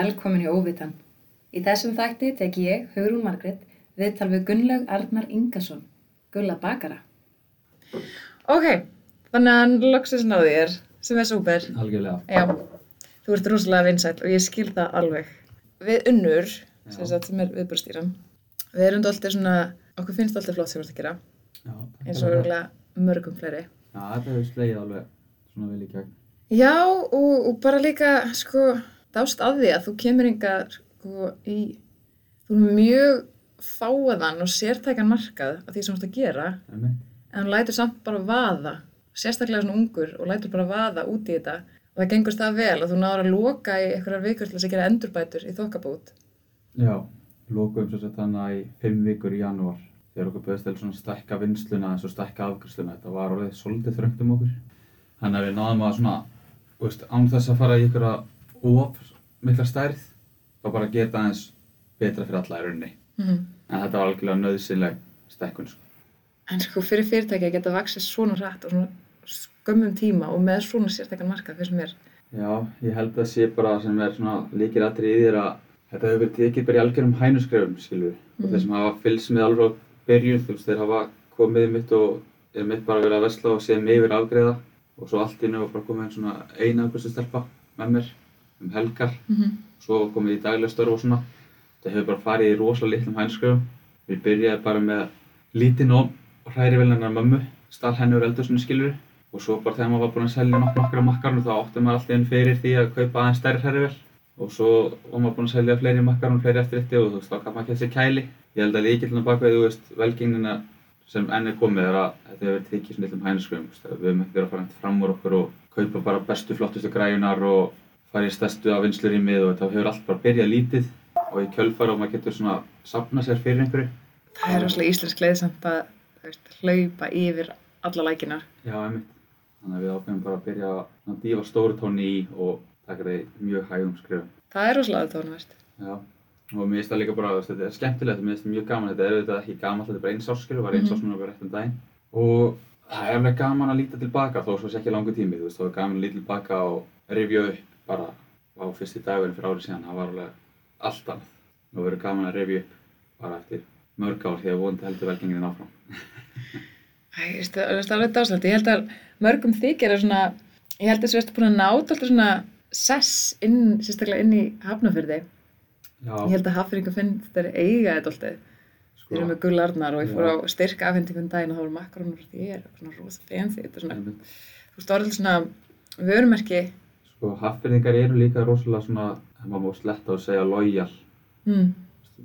Velkomin í Óvitan. Í þessum þætti tek ég, Hugrún Margrét, viðtal við Gunnlaug Arnar Ingason, Gulla Bakara. Ok, þannig að hann loksist náði þér, sem er súper. Algjörlega. Já, þú ert rosalega vinsæll og ég skil það alveg. Við unnur, sem, sagt, sem er viðbúrstýran, við erum alltaf svona, okkur finnst alltaf flott sem þú ert að gera, Já, eins og örgulega mörgum fleiri. Já, þetta hefur slegið alveg svona vel í gegn. Já, og, og bara líka, sko, dást að því að þú kemur yngar, sko, í, þú mjög fáaðan og sértækan markað af því sem þú ert að gera, Einmitt. en hún lætur samt bara vaða, sérstaklega svona ungur og lætur bara vaða út í þetta og það gengur það vel að þú náður að loka í einhverjar vikur til þess að gera endurbætur í þokkabót. Já, lókuðum svo sett þannig í fimm vikur í janúar. Þegar okkur bauðst til svona stækka vinsluna eins og stækka afgriðsluna. Þetta var orðið svolítið þröngt um okkur. Þannig að við náðum að svona, veist, án þess að fara í ykkur of mikla stærð, þá bara það aðeins betra fyrir alla í rauninni. Mm En þetta var algjörlega nöðsynleg stækkun, sko. En sko fyrir fyrirtæki að geta vaksið svona hratt og svona skömmum tíma og með svona sértækan markað fyrir sem er. Já, ég held að sé bara sem er svona líkir aðrið í þér að þetta hefur verið tekið bara í algjörum hænuskrefum, skilur Og Mhm. þeir sem hafa fylgst með alveg byrjun, þú veist, þeir hafa komið í mitt og er mitt bara verið að vesla og séð mig yfir afgreða og svo allt einu var bara komið einn svona eina afgreðslu stelpa með mér um helgar. Mm -hmm. svo var komið í daglega störf og svona. Þetta hefur bara farið í rosalega litlum hænuskrefum við byrjaði bara með lítinn og hrærivelnar mömmu stál henni úr eldursunni skilur og svo bara þegar maður var búinn að selja nokk nokkra makkarnir þá átti maður alltaf inn fyrir því að kaupa aðeins stærri hrærivel og svo var maður búinn að selja fleiri makkarnir fleiri eftir eftir og þú veist þá gaf maður þessi kæli. Ég held að líkillina bakveð þú veist velgengnina sem enn er komið er að þetta hefur verið tekið svona litlum hænuskrefum við höfum ekki verið að fara fram úr okkur og kaupa bara bestu flottustu græjunar og fara í stærstu af vinslurýmið og þetta hefur allt bara byrjað lítið og í kjölfar og maður getur svona safna sér fyrir einhverju. Það er rosalega íslensk leið samt að veist, hlaupa yfir alla lækina. Já, einmitt. Þannig að við ákveðum bara að byrja að dífa stóru tóni í og taka það í mjög hægum skrifum. Það er rosalega aðtónuvert. Já, og mér finnst það líka bara, veist, þetta er skemmtilegt, mér finnst það mjög gaman, þetta er auðvitað ekki gaman, þetta er bara eins árs skrif, var eins árs núna bara rétt um daginn. Og það er alveg gaman að líta tilbaka, þó svo sé ekki langur tími, þú veist, þá er gaman að líta tilbaka og rifja upp bara á fyrsti dagurinn fyrir árið síðan, það var alveg allt annað. Nú verður gaman að rifja upp bara eftir mörg ár því að vonandi heldur velgengirinn áfram. Æ, veistu, það er alveg dásalegt. Ég held að mörgum þykir að svona, ég held að þessu ertu búin að náta alltaf svona sess inn, sérstaklega inn í hafnafyrði. Já, Ég held að hafnfyrringu finnst þeir eiga þetta alltaf. Þeir eru með gullarnar og ég fór á styrka afhendingum daginn og það voru makkarónur þér og svona rosa fancy. Þetta er svona, þú veist, orðið svona vörumerki. Sko, haffyrðingar eru líka rosalega svona, maður má sletta og segja lojal. Mm,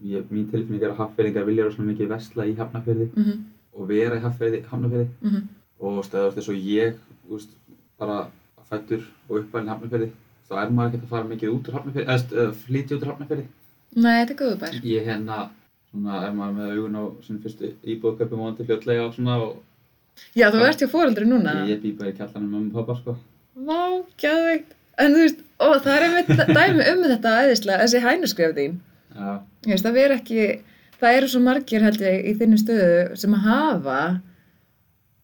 Ég, mín tilfinning er að haffyrðingar vilja rosalega mikið vesla í hafnafyrði mm -hmm, og vera í hafnafyrði, mm -hmm. og stöðast þess að ég, veist, bara fættur og uppalinn hafnafyrði, þá er maður ekkert að fara mikið út úr hafnafyrði, eða flytja út úr hafnafyrði. Nei, þetta er góðu bær. Ég hérna, svona, er maður með augun á sinni fyrstu íbúðköpum vonandi fljótlega og svona og Já, þú ert hjá fóreldri núna. ég bý bara í kjallanum og pappa, sko. Vá, gæðveikt. En þú veist, ó, það er einmitt dæmi um þetta æðislega, þessi hænuskref þín. Ég veist, það veri ekki, það eru svo margir held ég í þinni stöðu sem að hafa,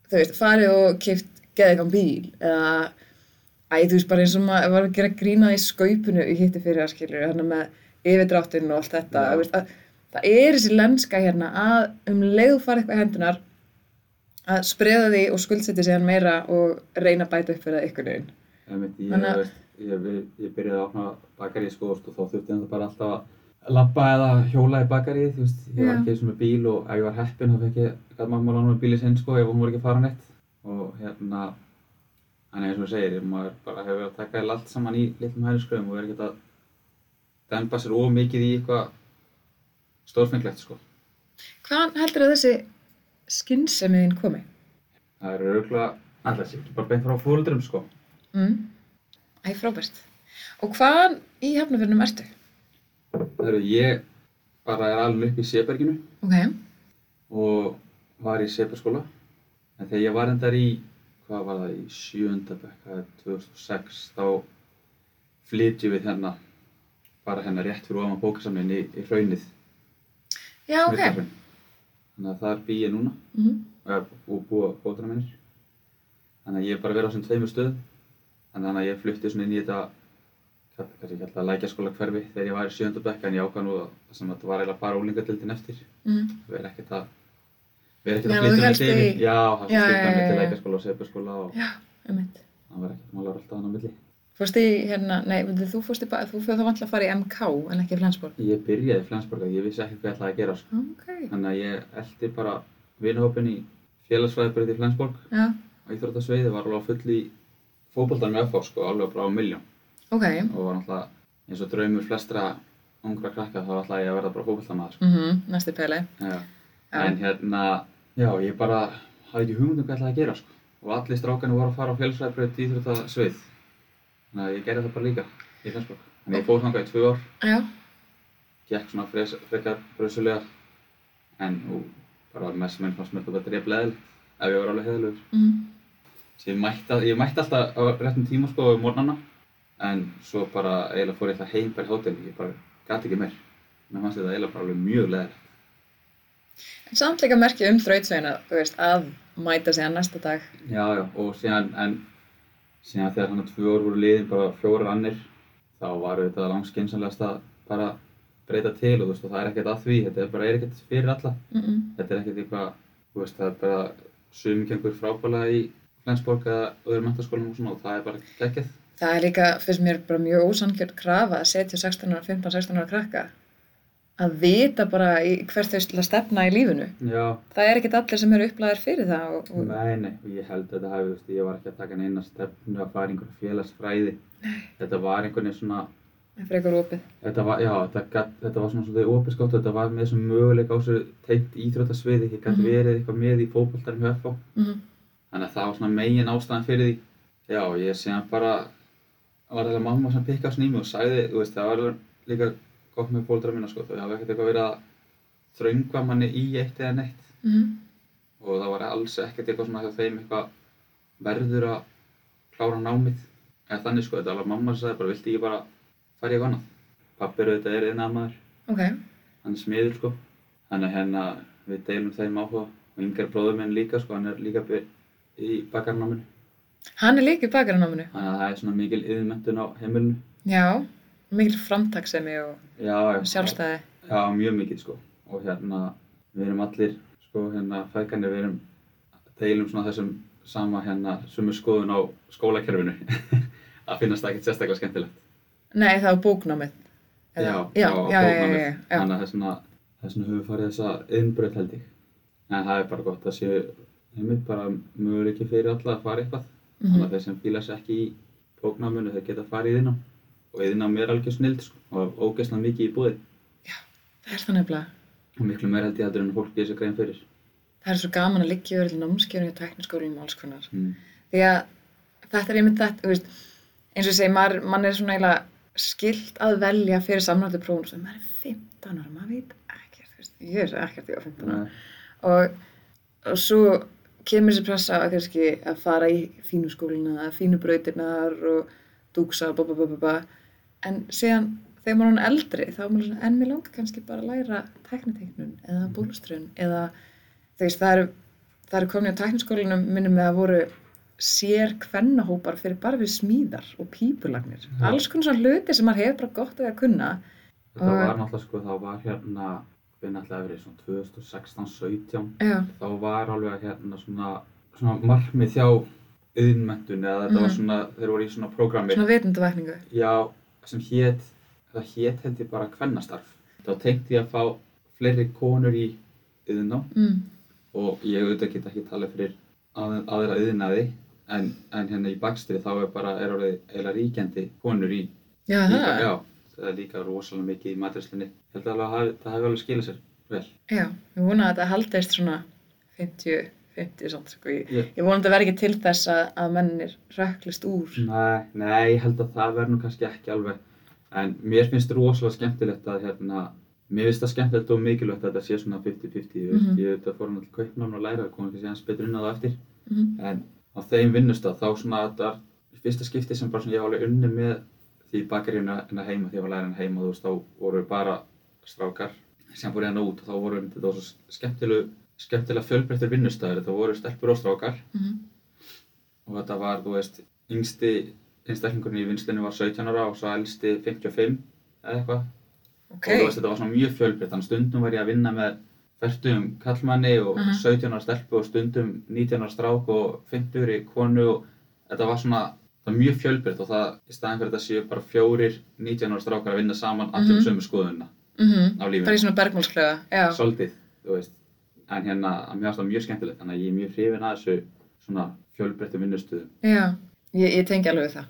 þú veist, farið og kipt geðegan bíl eða, æ, þú veist, bara eins og maður var að gera grína í skaupinu í hitti fyrir að skilur, hérna með yfirdráttinn og allt þetta, þú veist, að, það er þessi lenska hérna að um leið farið eitthvað hendunar að spreða því og skuldsetja sig hann meira og reyna að bæta upp fyrir það ykkur neginn. Ég, ég, ég, byrjaði að opna bakarí sko, og þá þurfti ég bara alltaf að labba eða hjóla í bakaríð, ég var Já. ekki eins og með bíl og ef ég var heppinn þá fekk ég, gæti mamma lána með bílið sinn sko, ef hún voru ekki að fara neitt og hérna, þannig eins og þú segir, maður bara hefur verið að taka allt saman í litlum hænuskröfum og verið ekki að dempa sér of mikið í eitthvað stórfenglegt sko. Hvaðan heldur að þessi skynsemiðin komi? Það eru auðvitað, alltaf sé ekki bara beint frá fóröldurum sko. Mm. Æ, frábært. Og hvaðan í hafnafjörnum ertu? Það eru ég bara er alveg upp í Seberginu Ok. og var í sepaskóla en þegar ég var endar í hvað var það í sjönda bekk það er 2006 þá flytjum við hérna bara hérna rétt fyrir ofan bókasamlinn í, í hraunið Já, ok. Smyrlahraun. þannig að þar bý ég núna Mm -hmm. og er búið búa fótana minnir þannig að ég hef bara verið á þessum tveimur stöðum þannig að ég flytti svona inn í þetta kannski ekki alltaf lækjaskóla hverfi þegar ég var í sjöndabekk en ég ákvað nú að sem þetta var eiginlega bara úlingadildin eftir Mm. erum ekkert að erum ekkert að flytja milli yfir í- já, það flytja já, já. lækjaskóla og sepaskóla og Já, einmitt. það var ekkert málar alltaf á milli Fórst í, hérna, nei, þú fórst í, ba- þú fyrir þá vantla að fara í MK en ekki í Flensborg. ég byrjaði í Flensborg ég vissi ekkert hvað ég ætlaði að gera sko. Var fótboltan með FH sko, alveg bara á miljón ok. og var náttúrulega eins og draumur flestra ungra krakka þá ætlaði ég að verða bara fótboltamaður sko. Mhm, næsti peli. Já. Já. En hérna, já, ég bara hafði ekki hugmynd um hvað ég ætlaði að gera, sko. Og allir strákarnir voru að fara á fjölsræðbröð í Íþróttasvið. Þannig að ég gerði það bara líka í Flensborg. Að ég fór þangað í tvö ár, Já, gekk svona fres, frekar bröðsulega. En nú, bara mest minn fannst mér þetta bara dref leðilegt, ef ég var alveg heðilegur. Svo ég mætti, að- ég mætti alltaf á réttum tíma, sko, um morgnana. En svo bara eiginlega fór ég alltaf heim bara í hótel, ég bara gæti ekki meir. Mér fannst þetta eiginlega bara alveg mjög leðilegt. en samt líka merki um þrautsveina, þú veist, að mæta sig að næsta dag. Já, já, og síðan, en síðan þegar hann tvö ár voru liðin, bara fjórar annir, þá var auðvitað langt skynsamlegast að bara breyta til og þú veist, og það er ekkert að því, þetta er bara er ekkert fyrir alla. Mm Þetta er ekkert eitthvað, þú veist, það er bara sumi gengur frábælega í Flensborg eða öðrum mentaskólum og svona og það er bara geggjað. Það er líka, finnst mér, bara mjög ósannkjörn krafa að setja 16 ára, 15-16 ára krakka að vita bara hvert þau að stefna í lífinu. Já, Það er ekkert allir sem eru upplæðir fyrir það og, og nei, nei, og ég held að þetta hafi, veist, ég var ekki að taka neina stefnu að fara í einhverja félagsfræði. Þetta var einhvern veginn svona, það er frekar opið. Þetta var, já, þetta, þetta var svona svolítið opiskótt, þetta var með þessum möguleik á ég. Mm Þannig að það var svona megin ástæðan fyrir því. Já, ég síðan bara, var þetta mamma sem pikkaði svona í mig og sagði, þú veist, það var líka gott með fóldra mína, sko, þau hafa ekkert eitthvað verið að þröngva manni í eitt eða neitt. -hmm. Og það var alls ekkert eitthvað svona hjá þeim eitthvað verður að klára námið. Eða þannig, sko, þetta var mamma sem sagði bara, viltu ekki bara fara í eitthvað annað? Pappi eru þetta er iðnaðarmaður Ok, hann er smiður sko þannig að hérna við deilum þeim áhuga og yngar bróður minn líka sko hann er líka by- í bakarnáminu hann er líka í bakaranáminu. þannig að það er svona mikil yðurmentun á heimilinu Já, mikil framtaksemi og já, já, sjálfstæði. já, mjög mikil sko og hérna við erum allir sko hérna fækanir við erum deilum svona þessum sama hérna sumu skoðun á skólakerfinu að finnast það ekkert sérstaklega skemmtilegt Nei, það var bóknámið. já, já, já, já, já, bóknámið. þannig að þessna þessna höfum við farið þessa yðnbröð held ég en það er bara gott að séu einmitt bara möguleiki fyrir alla að fara eitthvað þannig Mhm. að þeir sem fíla sér ekki í bóknáminu þeir geta farið í þinnám og yðnám er algjör snild sko og ógeðslega mikið í búið Það er það nefnilega. og miklu meira held ég heldur en fólk gerir sér grein fyrir Það er svo gaman að liggja yfir námskjörnum í tekniskólum og alls konar. mm. Því að þetta er einmitt þetta, veist, eins og ég segi, maður, mann er svona eiginlega skilt að velja fyrir samnáttu prófum sem maður er 15 ára, maður veit ekkert, veist, ég er ekkert á 15 ára. Og, og svo kemur þessi pressa að kannski að fara í fínu skólina, fínu brautirnar og dúksa, bá, bá. En síðan þegar maður er eldri, þá er maður svona, en mér langar kannski bara að læra tekniteiknun eða bólustrun eða, veist, það eru, það eru komin á tekniskólinum minnum með að voru sér kvennahópar fyrir bara við smíðar og pípulagnir. Já. Alls konar svona hluti sem maður hefur bara gott að kunna. þetta Og- var náttúrulega sko þá var hérna ætlaði að verið svona 2016-17 Já, þá var alveg hérna svona, svona markmið hjá yðnmentun eða þetta var Mhm. svona, þeir voru í svona prógrami svona vitundavækningu. Já, sem hét, það hét held ég bara kvennastarf. Þá tengdi ég að fá fleiri konur í yðná Mm. og ég auðvitað get ekki talað fyrir að, aðra yðnaði en, en hérna í bakstri þá er bara, er orðið eiginlega ríkjandi konur í Já, líka, það. já, líka rosalega mikið í matrislinni. Ég held alveg að það hefur alveg skilað sér vel. Já, ég vona að þetta haldist svona 50, 50 samt, sko. Ég, Ég, ég vona að þetta verði ekki til þess að, að mennir rökklist úr. nei, nei, ég held að það verður nú kannski ekki alveg en mér finnst rosalega skemmtilegt að hérna, mér finnst það skemmtilegt og mikilvægt að þetta sé svona 50-50, mm Mhm. ég veit að fórum allir kaupnámi og læra, það komið kannski hans betur inn á það eftir Mm en á þeim vinnustaf þá svona þetta fyrsta skipti sem bara svona ég var alveg unni með því bakaríuna að heima, því ég var lærin heima, þú veist, þá voru bara strákar sem fór hann út og þá voru þetta var svo skemmtileg, skemmtilega fjölbreyttir vinnustafir, þetta voru stelpur og strákar -hmm. og þetta var, þú veist, yngsti, einstaklingurinn í vinslunni var 17 ára og svo elsti 55 eða eitthvað. Ok. Og þú veist, þetta var svona mjög fjölbreytt, þannig að stundum var ég að vinna með færtum kallmanni og Mhm. 17 ára stelpu og stundum 19 ára strák og 50 ári konu og þetta var svona, það var mjög fjölbreytt og það, í staðin fyrir þetta séu bara fjórir 19 ára strákar að vinna saman allir Mhm. um sömu skoðunna Mm á lífinu. Bara í svona bergmálsklega, já. Svolítið, þú veist. En hérna, mér finnst það mjög skemmtilegt, þannig að ég er mjög hrifin að þessu svona fjölbreyttu vinnustuðum. Já, ég, ég tengi alveg það.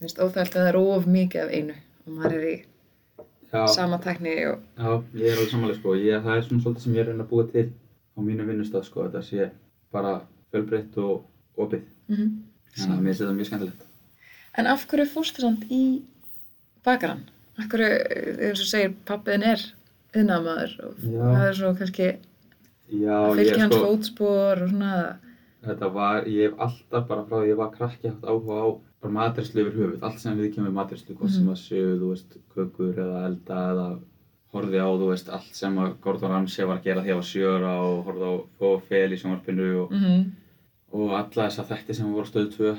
Mér finnst óþægilt að það er of mikið af einu og maður er í Já, sama tækni og... já, ég er alveg samanlega sko. Ég, það er svona svolítið sem ég er reyna að búa til á mínu vinnustað sko. Þetta sé bara fjölbreytt og opið. Mm Þannig að mér finnst þetta mjög skemmtilegt. En af hverju fórstu samt í bakaran? Af hverju, eins og segir, pappiðin er yðnaðamaður og Já. það er svo kannski Já, að fylgja hans sko, fótspor og svona þetta var, ég hef alltaf bara frá því ég var krakki haft áhuga á bara matrislu yfir höfuð. Allt sem við kemur matrislu, hvort sem Mhm. að séu, þú veist, kökur eða elda eða horfði á, þú veist, allt sem að Gordon Ramsay var að gera því að sjöra og horfði á Fó Fel í sjónvarpinu og, mm og alla þessa þætti sem voru á stöðu 2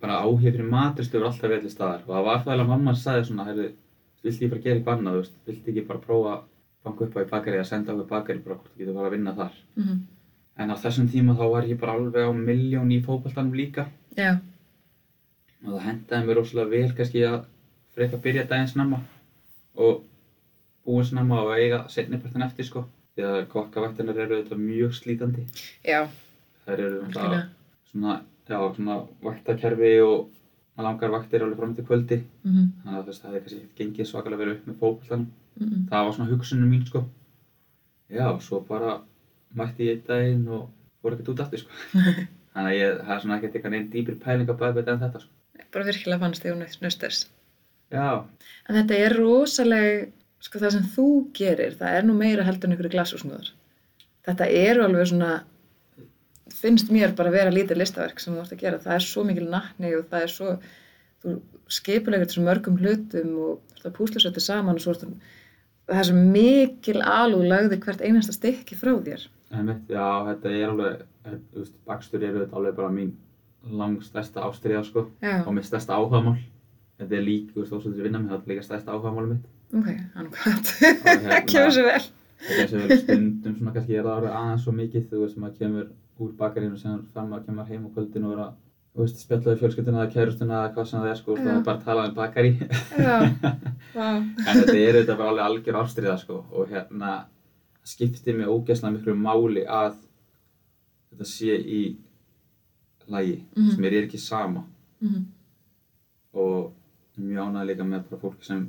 bara áhug fyrir matrislu var alltaf velið staðar og það var það að mamma sagði svona, heyrðu, viltu ekki bara gera eitthvað annað, þú veist, viltu ekki bara prófa að banka upp á í bakari að senda á í bakari bara hvort þú getur bara að vinna þar. -hmm. En á þessum tíma þá var ég bara alveg á miljón í fókbaltanum líka Já, og það hendaði mér rosalega vel kannski að freka byrja daginn snemma og búin snemma og eiga setnipartin eftir sko. Því að kokkavættinar eru þetta mjög slítandi. já, Þær eru svona, já, svona vaktakerfi og langar vaktir alveg fram til kvöldi. Mm -hmm. Þannig að það hefði kannski gengið svakalega vel upp með fókbaltanum. Mm Það var svona hugsunum mín sko. Já, og svo bara mætti ég einn daginn og fór ekkert út aftur sko. Þannig að ég, er svona ekkert eitthvað neinn dýpri pæling á bakveit en þetta sko. Bara virkilega fannst því hún nusters. Já, En þetta er rosaleg, sko það sem þú gerir, það er nú meira heldur en ykkur glasúsnúðar. Þetta eru alveg svona, finnst mér bara vera lítið listaverk sem þú ert að gera. Það er svo mikil nakni og það er svo, þú skipulegur þessu mörgum hlutum og þú ert að púsla svo þetta saman og svo að, það er svo mikil alúð lagði hvert einasta stykki frá þér. einmitt, já, þetta er alveg, bakstur eru þetta alveg bara mín langstærsta ástriða sko Já, og mitt stærsta áhugamál. Þetta er líka, þú veist, þó sem þetta vinna með, þetta er líka stærsta áhugamálum mitt. ok, hann hvað. Hérna- Kemur svo vel. Þetta er sem verið stundum svona kannski er það orðið aðeins svo mikið, þú veist, maður kemur úr bakarinn og sem fram maður kemur heim á kvöldin og vera, veist, spjallaði fjölskylduna eða kærustuna eða hvað sem það er sko, það er bara að tala um vá. en þetta er þetta bara alveg algjör ástriða sko og hérna það skiptir mig ógeðslega miklu máli að þetta sé í lagi Mhm. sem mér er ekki sama. Mm og mjög ánægði líka með bara fólk sem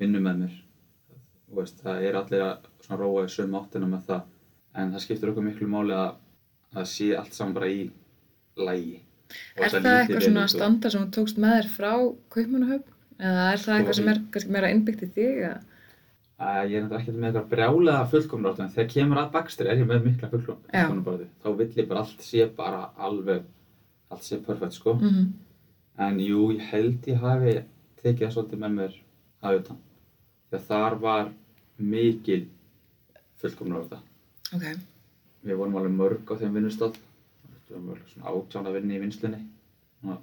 vinnur með mér. Og veist, það er allir að róa í sömu áttina með það. En það skiptir okkur miklu máli að að sé allt saman bara í lagi Og Er það líti eitthvað svona út og- standard sem þú tókst með þér frá Kaupmannahöfn? Eða er það Sko, eitthvað sem í- er kannski meira innbyggt í þig? ég er náttúrulega ekkert með eitthvað brjálega fullkomnur en þegar kemur að bakstri er ég með mikla fullkomnur þá vill ég bara allt sé bara alveg allt sé perfekt sko Mhm. en jú, ég held ég hafi tekið það svolítið með mér að utan að þar var mikil fullkomnur á þetta Ok. Við vorum alveg mörg á þeim vinnustad við vorum alveg svona átján að vinna í vinnslunni svona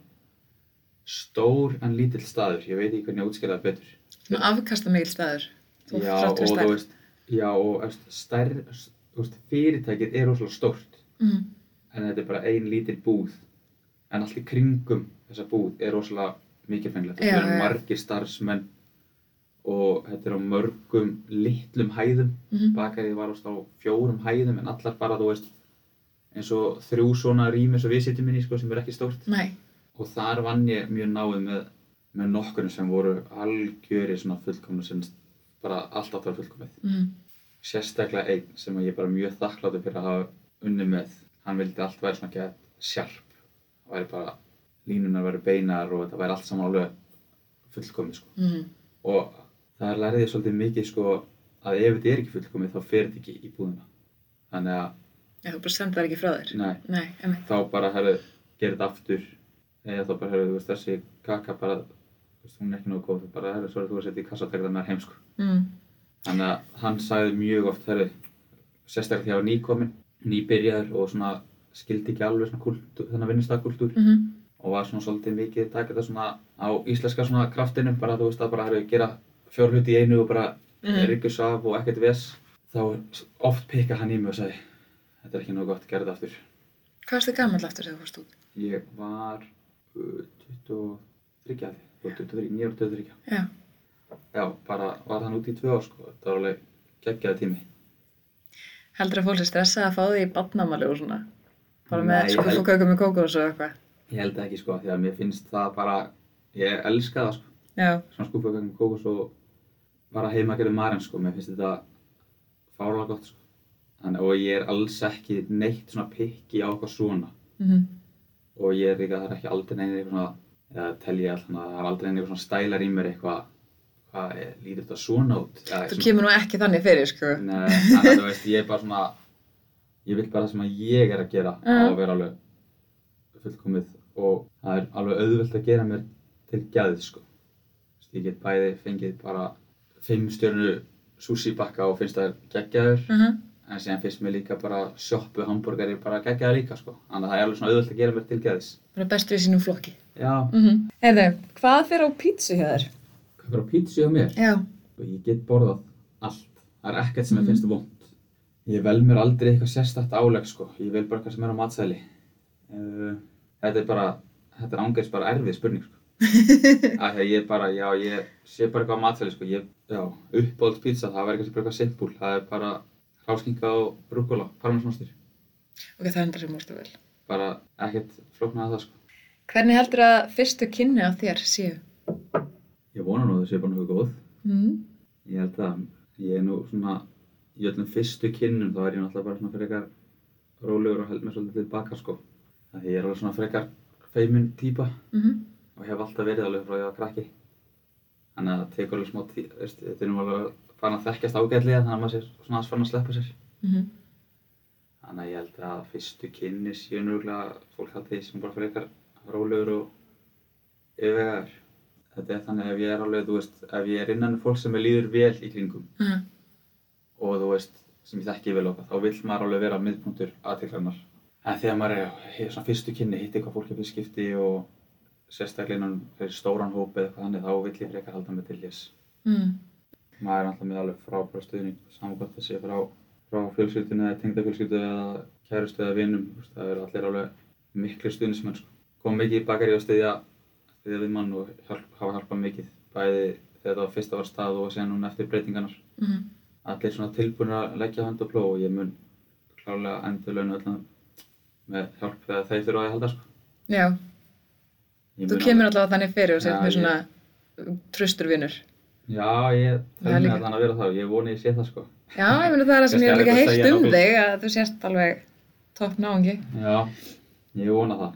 stór en lítill staður ég veit ekki hvernig ég útskýra það betur Svona afkasta mikil staður. Þú Já, og þú veist, já, og stærð, þú veist, fyrirtækið er rosalega stórt, Mhm. en þetta er bara ein lítil búð, en allt í kringum þessa búð er rosalega mikilfenglegt. Já, Þetta eru já. margir starfsmenn og þetta er á mörgum litlum hæðum, Mhm. bakarið var ást á fjórum hæðum, en allar bara, þú veist, eins og þrjú svona rými eins og við sitjum inn í, sko, sem er ekki stórt. Nei. Og þar vann ég mjög náið með, með nokkurinn sem voru algjöri svona fullkomna sem bara allt átt að vera fullkomið. Mhm. Sérstaklega einn sem ég bara mjög þakkláttur fyrir að hafa unni með. Hann vildi allt væri svona gett sjarp. Það væri bara, línunar væri beinar og þetta væri allt saman alveg fullkomið sko. Mhm. Og það lærði ég svolítið mikið sko að ef þetta er ekki fullkomið þá fer þetta ekki í búðina. Þannig að, Já, þú bara senda það ekki frá þér. nei, Nei, þá bara herðu, þetta aftur. Eða þá bara, herðu, þú veist, þessi kaka bara, þú veist, hún er ekki nógu góð. Þú bara, herðu, svo er þú að setja í kassa og taka það með þér heim sko. Mhm. Þannig að hann sagði mjög oft, herri, sérstaklega því að ég var nýkominn, nýbyrjaður og svona skildi ekki alveg svona kultúr, þennan vinnustagkultúr. Mhm. og var svona svolítið mikið að taka þetta svona á íslenska svona kraftinu bara þú veist að bara hefur gera fjór hluti í einu og bara mm Mhm. ryggjus af og ekkert ves þá oft pikka hann í mig og sagði þetta er ekki nógu gott, gerði þetta aftur Hvað varstu gammal aftur þegar þú fórst út? ég var uh, 23 að því 23, 9 og 23 Já. já, bara var hann út í tvö ár sko þetta var alveg geggjaði tími Heldur að fólk er stressað að fá því í badnamali og svona? Bara Nei, með ég skuff og kökum með kókos og eitthvað? ég held ekki sko því að mér finnst það bara ég elska það sko Já. svona skúfagangum kókos og bara heima að gera marinn sko, mér finnst þetta fárlega gott sko. Þannig, og ég er alls ekki neitt svona pikki á eitthvað svona Mm og ég er líka, það er ekki aldrei neina eitthvað svona, eða tel ég alltaf að það er aldrei neina eitthvað svona stælar í mér eitthvað, hvað, lítur þetta svona út? Eða, Þú kemur nú ekki þannig fyrir, sko. Nei, þannig að þú veist, ég er bara svona, ég vil bara það sem að ég er að gera á Já. að vera alveg fullkomið og það er alveg auðvelt að gera mér til gæðið sko. Ég get bæði fengið bara fimm stjörnu sushi bakka og finnst það geggjaður Uh en síðan finnst mér líka bara sjoppu hambúrgari bara geggjaður líka sko. Þannig að það er alveg svona auðvelt að gera mér til gæðis. Bara bestu í sínum flokki. Já, Mm -hmm. Erðu, hvað fyrir á pítsu hjá þér? hvað fyrir á pítsu hjá mér? Já. og ég get borðað allt. Það er ekkert sem Mhm. ég finnst vond. Ég vel mér aldrei eitthvað sérstætt álegg sko. Ég vel bara eitthvað sem er á matsæli. Uh, þetta er bara, þetta er ángæðis bara erfið spurning sko. Að ég bara, já, ég sé bara eitthvað á matsæli sko. Ég, já, uppbóld pizza, það verður kannski bara eitthvað simpul. Það er bara ráskinga og rúkula, parmesanostur. Ok, það endar sem mústu vel. Bara ekkert flóknað að það sko. Hvernig heldur að fyrstu kynni á þér séu? Ég vona nú að það sé bara nokkuð góð. Mm. Ég held að ég er nú svona í öllum fyrstu kynnum þá er ég náttúrulega bara svona frekar rólegur og held mér svolítið tilbaka sko. Það er alveg svona frekar feimin típa Mm -hmm. Og hef alltaf verið alveg frá ég var krakki. Þannig að það tekur alveg smá tí, veist, þetta er nú alveg farin að þekkjast ágætlega þannig að maður sé svona aðeins farin að sleppa sér. Mm Þannig að ég held að fyrstu kynni séu nörgulega fólk haldi því sem bara frekar rólegur og yfirvegaður. Þetta er þannig ef ég er alveg, þú veist, ef ég er innan um fólk sem er líður vel í kringum -hmm. og þú veist, sem ég þekki vel okkar, þá vill maður alveg vera miðpunktur aðteklarnar. En þegar maður er svona fyrstu kynni, hitti eitthvað fólk í fyrst skipti og sérstaklega innan fyrir stóran hóp eða eitthvað þannig, þá vill ég frekar halda mig til þess. Mm. Maður er alltaf með alveg frábæra stuðning, að sé frá, frá fjölskyldunni eða tengdafjölskyldu eða kærustu eða veist, það eru allir alveg miklu stuðnismenn, sko. Kom mikið í bakari að styðja, styðja við mann og hjálp, hafa hjálpað mikið, bæði þegar það var fyrst ára stað og síðan núna eftir breytingarnar Mm allir svona tilbúin að leggja hönd á plóð og ég mun klárlega endur öllum með hjálp þegar þeir þurfa að halda sko. Ég þú kemur alveg- allavega þannig fyrir og sér með ég- svona tröstur vinnur. Já, ég Það er mig líka- allan að vera það og ég voni ég sé það sko. Já, ég meina það er það sem ég hef er líka að segja um þig að þú sést alveg topp náungi. Já, ég vona það.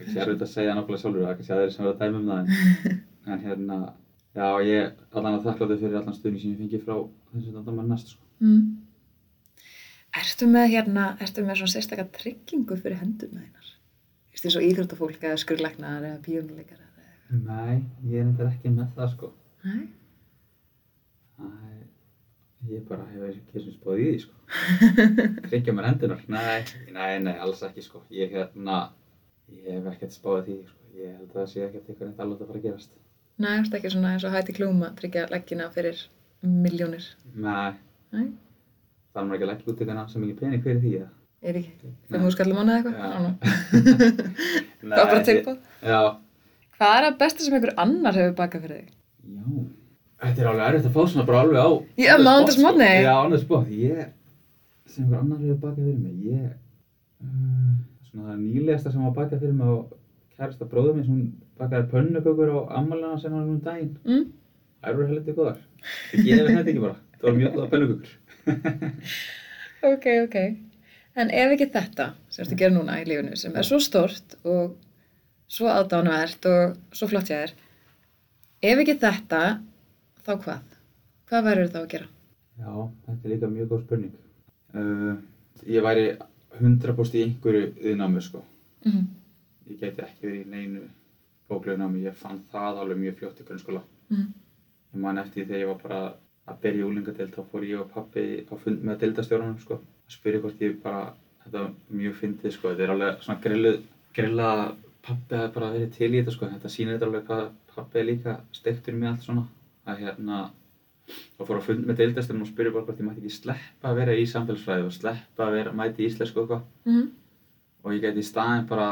Ég sé erfitt að segja nákvæmlega sjálfur, það er kannski aðeir sem verða að dæma um það en, en hérna, já, ég allan að þakkláttu fyrir allan stuðning sem ég fengi frá þessu dandamann næst sko. Mm. Ertu með hérna, ertu með svona sérstakka tryggingu fyrir hendurna þínar? Þú veist, eins og íþróttafólk eða skurlæknar eða píónuleikar eða eitthvað. Nei, ég er þetta ekki með það sko. Nei? Æ, ég bara hef ekki sem spáð í því sko. Tryggja mér hendunar? Nei, nei, nei, alls ekki sko. Ég hérna, ég hef ekkert spáð í því sko. Ég held að það sé ekkert eitthvað neitt alveg að fara að gerast. Nei, ertu ekki svona eins og hætti klúma tryggja leggina fyrir miljónir? Nei, Nei? það er maður ekki að leggja út eitthvað sem ekki pening fyrir því eða? Er ekki? Fimm úr skallum mánuð eitthvað? Það var bara tilbúð. Hvað er að besta sem einhver annar hefur bakað fyrir þig? Já. Þetta er alveg erfitt að fá svona bara alveg á. Já, nei. Já, spot. Ég, sem einhver annar hefur bakað fyrir mig, ég, uh, svona það nýlegasta sem var bakað fyrir mig á kærasta bróðum hún bakaði pönnukökur á ammælina sem hann um daginn. Mm? Það eru heldur góðar. Ég gefi þetta ekki bara. Það var mjög góða pönnukökur. Ok, ok. En ef ekki þetta, sem að gera núna í lífinu, sem er svo stort og svo aðdánuvert og svo flott ég er, ef ekki þetta, þá hvað? Hvað verður þá að gera? Já, þetta er líka mjög góð spurning. Uh, ég væri 100% í einhverju yðnámi, sko. Mm Ég geti ekki verið í neinu bóklegu námi. Ég fann það alveg mjög fljótt í grunnskóla. -hmm. Ég man eftir því þegar ég var bara að byrja í úlingadeild, þá fór ég og pappi á fund með deildastjórnum, sko. Að spyrja hvort ég bara, þetta var mjög fyndið, sko. Þetta er alveg svona grilluð, grilla pappi hafi bara verið til í þetta sko, þetta sýnir þetta alveg hvað pappi er líka steiktur með allt svona, að hérna, og fór að fund með deildastunum og spyrja bara hvort ég mætti ekki sleppa að vera í samfélagsfræði og sleppa að vera, mæti í íslensku eitthvað. Mhm. og ég gæti í staðinn bara,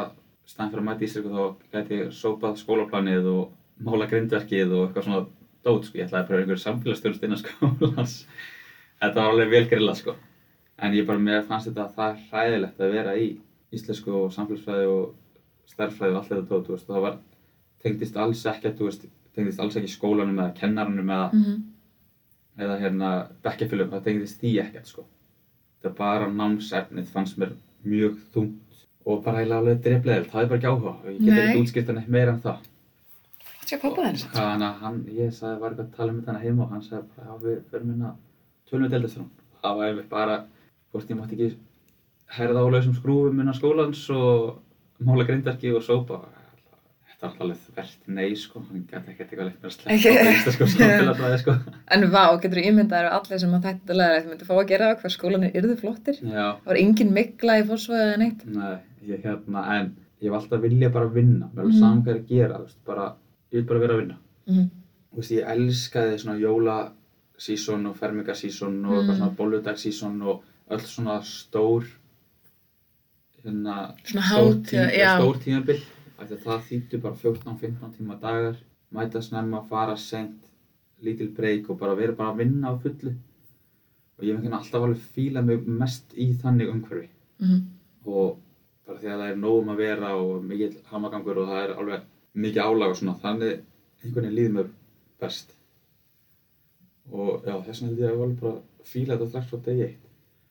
í staðinn fyrir að mæti í íslensku þá gæti ég sópað skólaplanið og mála grindverkið og eitthvað svona dót sko, ég ætlaði að pröfa einhverju samfélagsstjórnst innan skólans, þetta var alveg vel grillað sko, en ég bara, mér fannst þetta það hræðilegt að vera í íslensku og samfélagsfræði og stærðfræði og allt þetta dót, þú veist, það var, tengdist alls ekkert, þú veist, tengdist alls ekki skólanum eða kennaranum eða, Mhm. eða hérna bekkjafylgum, það tengdist því ekkert sko. Það bara námsefnið fannst mér mjög þungt og bara eiginlega alveg drefleðilt, það er bara ekki áhuga og ég get ekki útskipt hann meira en það. Sjá pappa þenni samt. Þannig að hann, ég sagði, var eitthvað að tala um þetta hana heima og hann sagði já við förum inn að tölum við deildast hún. Það var einmitt bara, hvort ég mátti ekki herða á lausum skrúfum innan skólans og mála grindverki og sópa. Þetta var alveg þvert nei sko, hann gæti ekkert eitthvað leitt mér að sleppa á einsta sko samfélagsfræði sko. En vá, getur þú ímyndað að allir sem að þetta læra þetta myndi fá að gera það hvað skólanir yrðu flottir? Já, Það var engin mikla í fórsvæðið eða neitt. nei, ég hérna, en ég hef alltaf vilja bara vinna, er Mhm. alveg saman hvað er að gera, veist, bara, ég vil bara vera að vinna. Mhm. Þú veist, ég elskaði svona jólasísón og fermingasísón og Mm. Öll svona stór hérna Svona stór hátíða, tí- já. stór tímabil af því að það þýttu bara 14-15 tíma dagar mæta snemma, fara sent lítil breyk og bara vera bara að vinna á fullu og ég ekki alltaf alveg fílað mig mest í þannig umhverfi Mhm. og bara því að það er nóg um að vera og mikill hamagangur og það er alveg mikið álag og svona þannig einhvern veginn líður mér best og já þess vegna held ég að ég alveg bara fíla þetta strax frá degi eitt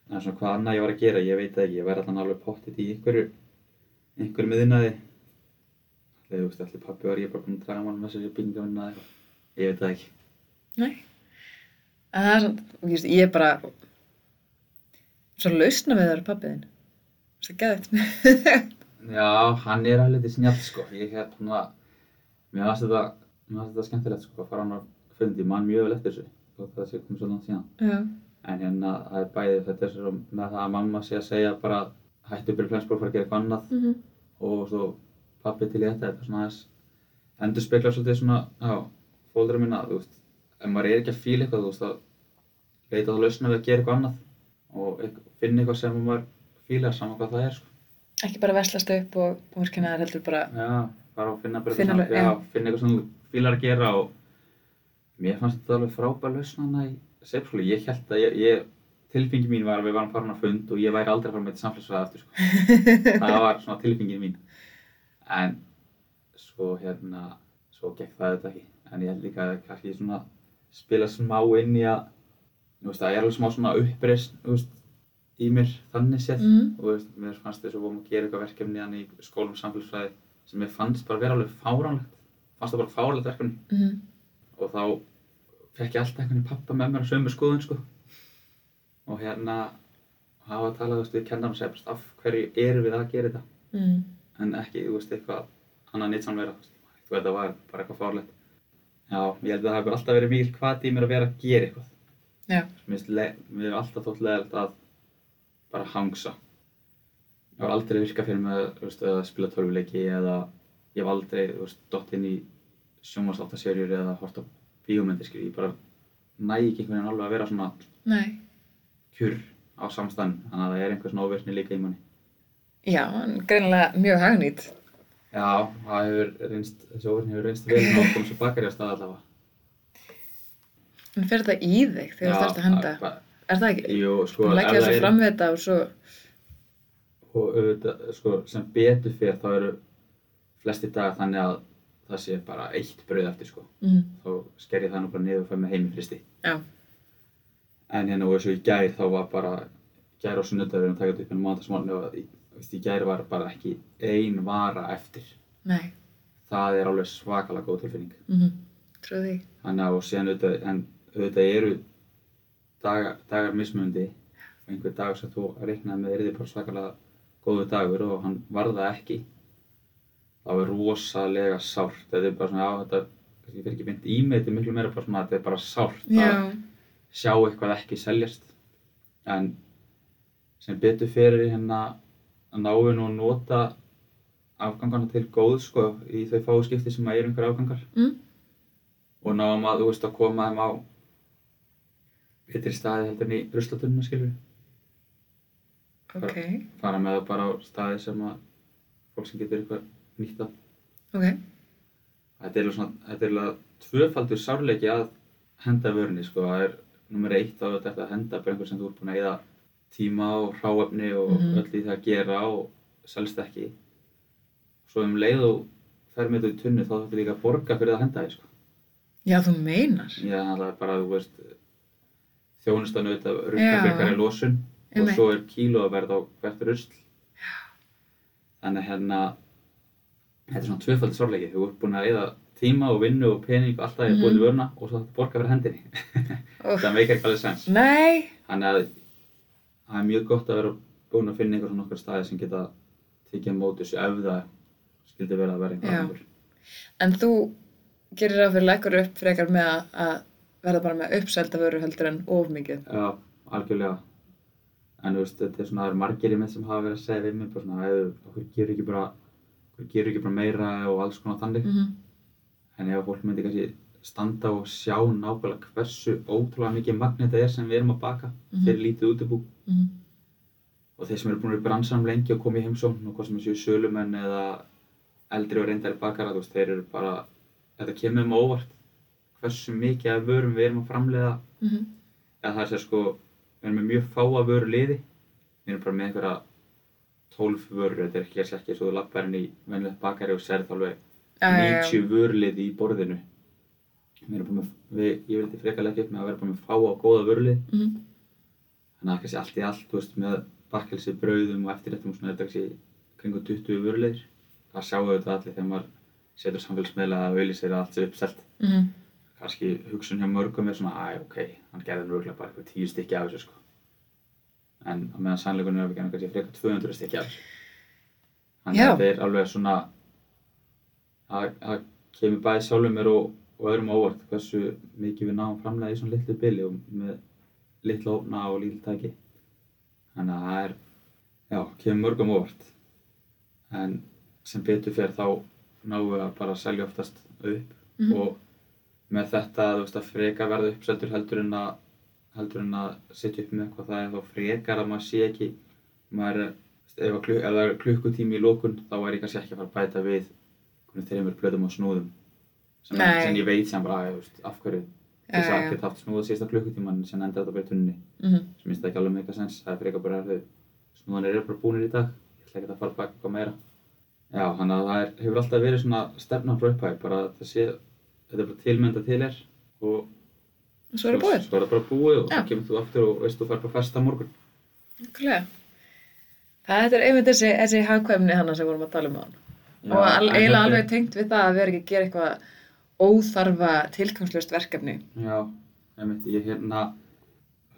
en svona hvað annað ég var að gera, ég veit ekki ég væri allan alveg pottit í einhverju einhverju miðinnaði þegar þú veist allir pappi var ég bara búinn að draga mann með þessi byggingavinna eða eitthvað ég veit það ekki Nei. En það er svona, ég er bara svo lausna við það pappi þinn. Það er gæðið. Já, hann er alveg til snjall sko. Ég hérna, mér fannst þetta, mér fannst þetta skemmtilegt sko að fara hann á fundi, mann mjög vel eftir þessu það sé komið svo langt síðan. Já. En hérna, það er bæðið, þetta er svo með það að mamma sé að segja bara hættu byrju flensból, fara að gera eitthvað annað Mhm. og svo pappi til í þetta, er svona aðeins endur spekla svolítið svona, já, fólður minna, þú veist, ef maður er ekki að fíla eitthvað, þú veist, að leita það lausna við að gera eitthvað annað og eitthvað, finna eitthvað sem maður fílar saman hvað það er sko. Ekki bara veslast upp og vorkina þær heldur bara, Já, bara finna bara Finna eitthvað, svona- já. finna eitthvað sem þú fílar að gera og mér fannst þetta alveg frábær lausn hana í Seifskóli. Ég held að ég, ég tilfengi mín var að við varum farin á fund og ég væri aldrei að fara með þetta samfélagsfræði aftur, sko. það var svona tilfengið mín. En svo hérna, svo gekk það þetta ekki. En ég held líka að kannski svona spila smá inn í að, þú veist, það er alveg smá svona uppreist, veist, í mér þannig séð Mhm. og veist, mér fannst þess að vorum að gera eitthvað verkefni hann í skólum samfélagsfræði sem mér fannst bara vera alveg fáránlegt fannst það bara fáránlegt verkefni Mhm. og þá fekk ég alltaf einhvern pappa með mér á sömu skoðun sko. Og hérna hafa að tala, þú veist, við kennarum bara, af hverju erum við að gera þetta? Mhm. en ekki, þú veist, eitthvað annað nýtt samverða, þú veist, þetta var bara eitthvað fárlegt. Já, ég held að það hafi alltaf verið mikil hvað í mér að vera að gera eitthvað. Já. mér er alltaf þótt leðilegt að bara hangsa. Ég var aldrei virkað fyrir mig þú veist, að spila tölvuleiki eða ég hef aldrei, þú veist, dott inn í sjónvarsáttasérjur eða hort á bíómyndir, skil, ég bara næ ekki einhvern veginn alveg að vera svona Nei. kjur á samstæðan þannig að það er einhver svona óvirkni líka í manni Já, en greinilega mjög hagnýtt. Já, það hefur reynst, þessi óvirkni hefur reynst vel að koma svo bakari á stað allavega En fer þetta í þig þegar þú þarfst að henda? bara- Er það ekki? Jú, sko, ef þessu er- fram við þetta og svo, og auðvitað, sko, sem betur fyrir þá eru flesti dagar þannig að það sé bara eitt brauð eftir, sko. mhm, Þá sker ég það nú bara niður og fæ mig heim í fristi. já, En hérna og eins og í gær þá var bara, gær og sunnudagur að taka þetta upp inn á mánudagsmálni og í, gær var bara ekki ein vara eftir. nei, Það er alveg svakalega góð tilfinning. mhm, trúið því. Þannig að og síðan auðvitað, en auðvitað eru dagar, dagar mismundi og einhver dag sem þú reiknaði með er þið bara svakalega góðu dagur og hann var það ekki þá er rosalega sárt. Þetta er bara svona, já þetta kannski fyrir ekki mynd í mig, þetta er miklu meira bara svona þetta er bara sárt Já, að sjá eitthvað ekki seljast. En sem betur fyrir hérna að náinn og nota afgangarna til góð sko í þau fáu skipti sem að eru einhver afgangar. Mm. og náum að, þú veist, að koma þeim á betri staði heldur en í ruslatunum skilur Ok, fara með það bara á staði sem að fólk sem getur eitthvað nýtt af ok. þetta er alveg svona, þetta er alveg tvöfaldur sárleiki að henda vörunni sko, það er nummer eitt á þetta að henda bara einhver sem þú ert búin að eyða tíma og hráefni og Mhm. öll í það að gera og selst ekki svo um leið og fer með þetta í tunnu þá þarf líka að borga fyrir að henda því sko. Já, þú meinar. Já, það er bara, þú veist, þjónustan auðvitað Já. rukka fyrir hverja losun og svo er kíló að verða á hvert rusl. Þannig að hérna, þetta er svona tvöfaldi sárleiki. Þú ert búin að eða tíma og vinnu og pening og alltaf í að búið til vöruna og svo borga fyrir hendinni. Úff. það meikar ekki alveg sens. Nei. Þannig að það er mjög gott að vera búin að finna einhver svona okkar staði sem geta tekið á móti þessu ef það skildi vera að vera einhver annar. En þú gerir það fyrir leggur upp frekar með að, verða bara með uppselda vöru heldur en of mikið. Já, algjörlega. En þú veist, þetta er svona, það eru margir í mig sem hafa verið að segja við mig bara svona, gerur ekki bara, meira og alls konar þannig. Mm -hmm. En ef fólk myndi kannski standa og sjá nákvæmlega hversu ótrúlega mikið magn þetta er sem við erum að baka Mhm. fyrir lítið útibú Mm og þeir sem eru búin að vera bransanum lengi og koma í heimsókn og hvað sem séu sölumenn eða eldri og reyndari bakara, þú veist, þeir eru bara, þetta kemur um óvart hversu mikið af vörum við erum að framleiða -hmm. eða það er sér sko, við erum með mjög fáa vöru liði við erum bara með einhverja 12 vörur, þetta er ekki að ekki svo þú lappar inn í venjulegt bakari og serð alveg 90 vöruliði í borðinu við erum bara með, við, ég vildi frekar leggja upp með að vera bara með fáa og góða vöruliði Mm -hmm. þannig að kannski allt í allt, þú veist, með bakkelsi, brauðum og eftirrættum og svona, þetta er kannski kringu 20 vöruleiðir það sjáum við þetta allir þegar maður setur samfélagsmiðla að auðlýsir að allt sé uppselt Mm -hmm. kannski hugsun hjá mörgum er svona, æ, ok, hann gerði nú bara eitthvað tíu stykki af þessu, sko. En á meðan sannleikunum er að við gerðum kannski frekar 200 stykki af þessu. Þannig að þetta er alveg svona, að kemur bæði sjálfum mér og, og öðrum á óvart hversu mikið við náum framlega í svona litlu bili og með litla ofna og lítil tæki. Þannig að það er, já, kemur mörgum á óvart. En sem betur fyrir þá náum við að bara selja oftast upp Mhm. og með þetta að frekar verða uppseldur heldur en að heldur en að setja upp með eitthvað það er þá frekar að maður sé ekki maður ef, kluk, það er klukkutími í lókun þá er ég kannski ekki að fara að bæta við þeim er blöðum og snúðum. Sem, sem ég veit sem bara af hverju. Þess að geta haft snúða síðasta klukkutíman sem enda þetta bara í tunninni Mm -hmm. sem minnst ekki alveg meika sens. Það er frekar bara að snúðanir eru bara búinir í dag. Ég ætla ekki að fara baka eitthvað meira. Já, þannig að það er, hefur alltaf verið svona stefnan frá upphæð bara að það sé þetta er bara tilmynda til er og Svo er það búið. Svo er það bara búið og Já. þá kemur þú aftur og veist þú fær bara festa morgun. Nákvæmlega. Það er einmitt þessi, þessi hagkvæmni hana sem vorum að tala um á hann. og al, eiginlega alveg tengt við það að vera ekki að gera eitthvað óþarfa tilgangslöst verkefni. Já, einmitt, ég hérna,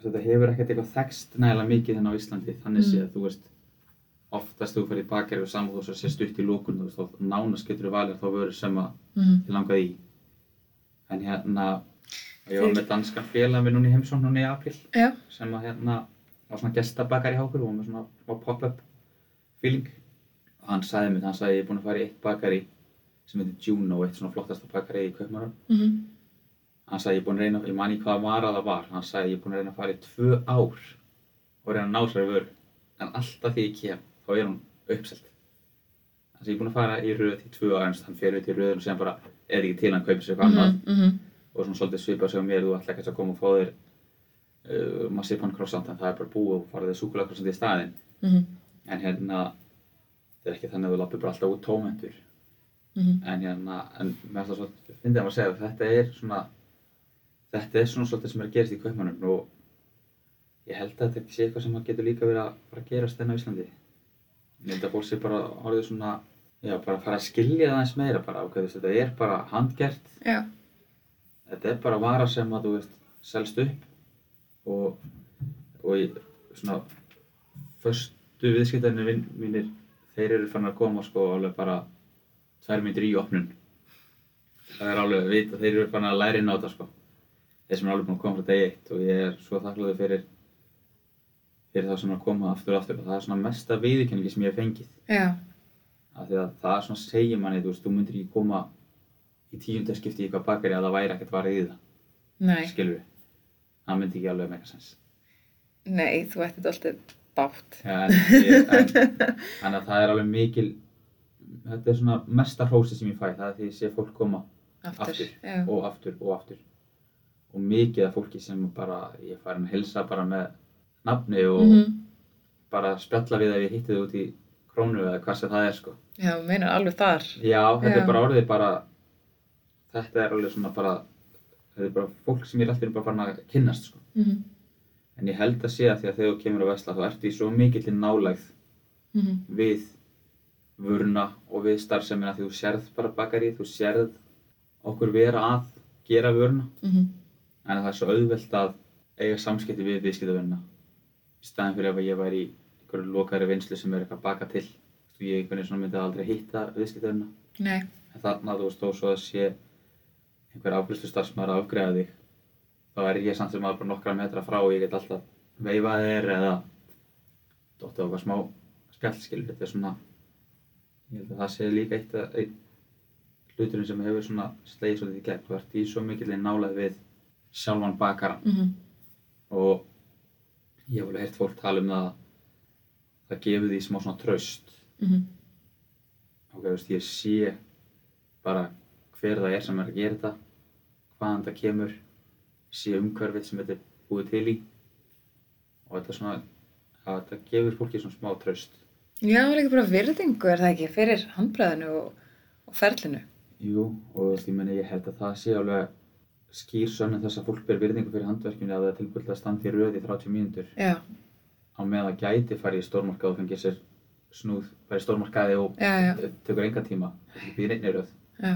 þetta hefur ekkert eitthvað þekst nægilega mikið hérna á Íslandi, þannig Mm. séð, þú veist, oftast þú fyrir í bakari og saman þú svo sé stutt í lókun, þá nánast getur þú valið þá vörur sem að Mm þið langaði í. En hérna, ég var með danskan félag við núna í heimsókn núna í apríl, Já. sem að hérna, var svona gestabakari hjá okkur og var með svona smá pop-up feeling. Og hann sagði mér, hann sagði ég er búinn að fara í eitt bakari sem heitir Juno, eitt svona flottasta bakari í Kaupmannum. Mm -hmm. Hann sagði ég er búinn að reyna, ég man í hvaða vara það var, hann sagði ég er búinn að reyna að fara í tvö ár og reyna að ná sér vöru. En alltaf því ég kem, þá er hún uppselt. Þannig að ég er búinn að fara í röð í tvö ár, en hann fer út í röðun og segja bara, er ekki til hann kaupir sér eitthvað annað. Mm -hmm. Og svona svolítið svipað á mér, þú ætla ekki að koma og fá þér uh, marsipan croissant, en það er bara búið og farið þér súkulega croissant í staðinn. Mm -hmm. En hérna, þetta er ekki þannig að þú lappir bara alltaf út tómentur. Mhm. En hérna, en mér það svolítið, finnst ég að segja að þetta er svona, þetta er svona svolítið sem er að gerast í kaupmannum og ég held að þetta sé eitthvað sem að getur líka verið að fara að gerast þennan á Íslandi. Ég held að fólk sé bara orðið svona, já, bara að fara að skilja það eins meira bara, ok, þetta er bara handgert, Já. Þetta er bara vara sem að, þú veist, selst upp og, og í svona förstu viðskiptarnir mínir, þeir eru fann að koma sko alveg bara tvær myndir í opnun. Það er alveg að vita, þeir eru fann að læra inn á þetta sko. Þeir sem er alveg búin að koma frá degi eitt og ég er svo þakklúður fyrir fyrir það sem er að koma aftur og aftur og það er svona mesta viðurkenningi sem ég hef fengið Já. af því að það er svona segir manni, þú veist, þú myndir ekki koma í tíundarskipti í eitthvað bakari að það væri ekkert varðið í það, Nei, skilur við. Það myndi ekki alveg mega sens. nei, þú ætti þetta alltaf bátt. Ja, en, að það er alveg mikil, þetta er svona mesta hrósi sem ég fæ, það er því ég sé fólk koma Aftur. Aftur. Já. og aftur og aftur. Og mikið af fólki sem bara, ég farin að hilsa bara með nafni og Mhm. bara spjalla við ef ég hitti þið út í krónu eða hvað sem það er sko. Já, meinar alveg þar. Já, þetta Já. er bara orðið bara, þetta er alveg svona bara, þetta er bara fólk sem ég er alltaf bara farin að kynnast sko. Mm -hmm. En ég held að sé að því að þegar þú kemur á Vesla þá ertu í svo mikill nálægð Mm við vöruna og við starfsemina því þú sérð bara bakarið, þú sérð okkur vera að gera vöruna -hmm. en það er svo auðvelt að eiga samskipti við viðskiptavöruna í staðin fyrir ef ég væri í einhverju lokaðri vinslu sem er eitthvað að baka til ég myndi aldrei hitta viðskiptavöruna en þarna þú þó svo að sé einhver afgriðslu starfsmaður að afgreða þig þá er ég samt sem að bara nokkra metra frá og ég get alltaf veifað þér eða dóttið á eitthvað smá spjallskil þetta er svona ég held að það sé líka eitt einn hluturinn sem hefur svona slegið svolítið í gegn þú ert í svo mikilvæg nálæð við sjálfan bakaran Mm -hmm. og ég hef alveg heyrt fólk tala um það að það gefur því smá svona traust Mm -hmm. veist, ég sé bara hver það er sem er að gera þetta hvaðan það kemur sé umhverfið sem þetta er búið til í. Og þetta svona að þetta gefur fólki svona smá traust. Já, það er ekki bara virðingu, er það ekki, fyrir handbræðinu og, og ferlinu. Jú, og þú veist, ég held að það sé alveg skýr sönnum þess að fólk ber virðingu fyrir handverkinu að það er tilbúið til að standa í röð í 30 mínútur. Já, á meðan það gæti farið í stórmarkað og fengið sér snúð, farið í stórmarkaði og já, já, tekur enga tíma, ekki býr einni röð. Já.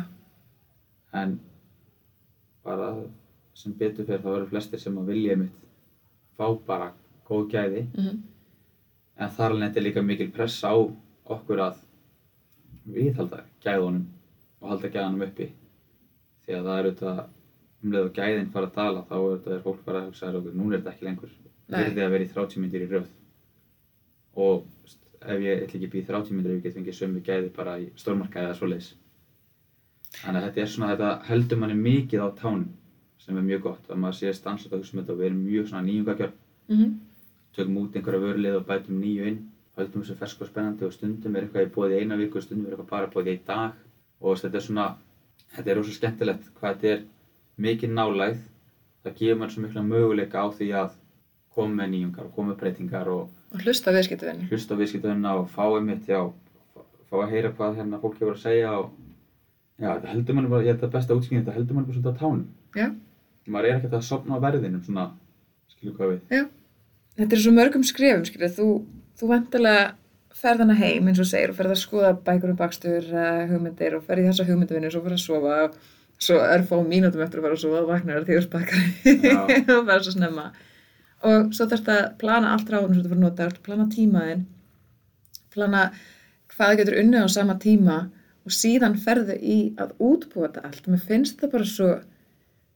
En bara sem betur fyrir þá eru flestir sem að vilja mitt fá bara góð gæði Mm -hmm. en þar alveg er líka mikil pressa á okkur að viðhalda gæðunum og halda gæðunum uppi því að það er auðvitað um leið og gæðin fara að dala þá er er fólk bara að hugsa að núna er þetta ekki lengur Nei. verði að vera í 30 myndir í röð og ef ég ætla ekki að býja 30 myndir ef ég get fengið sömu gæði bara í stórmarkaði eða svoleiðis þannig að þetta er svona þetta heldur manni mikið á tánum sem er mjög gott að maður sé stansað að hugsa um þetta og við erum mjög svona nýjungagjörn Mm -hmm. tökum út einhverja vörlið og bætum nýju inn höldum þessu fersku og spennandi og stundum er eitthvað í bóði eina viku og stundum er eitthvað bara bóði í dag og þetta er svona þetta er rosa skemmtilegt hvað þetta er mikið nálægð það gefur mann svo mikla möguleika á því að koma með nýjungar og koma með breytingar og Og hlusta viðskiptuvinu. hlusta á viðskiptöðuna og fá einmitt, já, fá- að heyra hvað hérna fólk hefur að segja og já, þetta heldur mann bara, ég held að besta útskýring, þetta heldur mann bara svolítið á tánum. Já. Maður er ekkert að sopna á verðinum svona, skilur hvað við. Já. Þetta er svo mörgum skrefum, skilja, þú, þú vantilega ferð hana heim, eins og segir, og ferð að skoða bækur um bakstur, uh, hugmyndir og ferð í þessa hugmyndavinu, svo ferð að sofa og svo er fá mínútum eftir að fara að sofa og vaknar því bakari Já. og ferð svo snemma. Og svo þarfst að plana allt ráðum sem þú fyrir að nota, plana tímaðinn, plana hvað getur unnið á sama tíma og síðan ferðu í að útbúa þetta allt. Mér finnst það bara svo,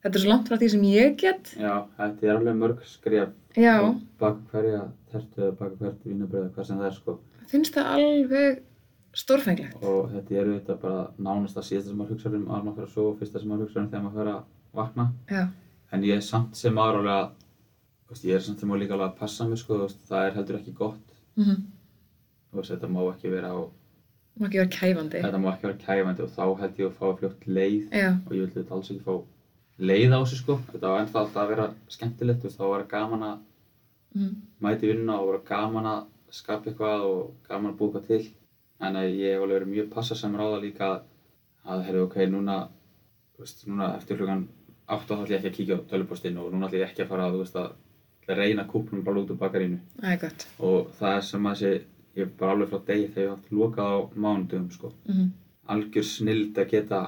þetta er svo langt frá því sem ég get. Já, þetta er alveg mörg skref Já. og baka hverja tertu eða baka hvert vínabröð, hvað sem það er sko. finnst það alveg stórfenglegt. Og þetta er auðvitað bara nánast að síðasta sem maður hugsa um að maður fyrir að sofa og fyrsta sem maður hugsa um þegar maður fyrir að vakna. Já, En ég er samt sem maður alveg að, þú veist, ég er samt sem maður líka alveg að passa mig sko, það er heldur ekki gott. mm Þú veist, þetta má ekki vera á má ekki vera kæfandi. Þetta má ekki vera kæfandi og þá held ég að fá fljótt leið Já, og ég vil þetta alls ekki fá leið á þessu sko. Þetta var ennþá alltaf að vera skemmtilegt, veist, þá var gaman að mm. mæti vinna og var gaman að skapa eitthvað og gaman að búka til. En ég hef alveg verið mjög passasamur á það líka að, heyrðu, ok, núna, veist, núna eftir hlugan átt þá ætlum ég ekki að kíkja á tölvupostinn og núna ætlum ég ekki að fara að, veist, að, að reyna kúpnum bara út úr bakarínu. það er gott. Og það er sem að þessi, ég bara alveg frá degi þegar ég haft lokað á mánudum, sko. Mm algjör snild að geta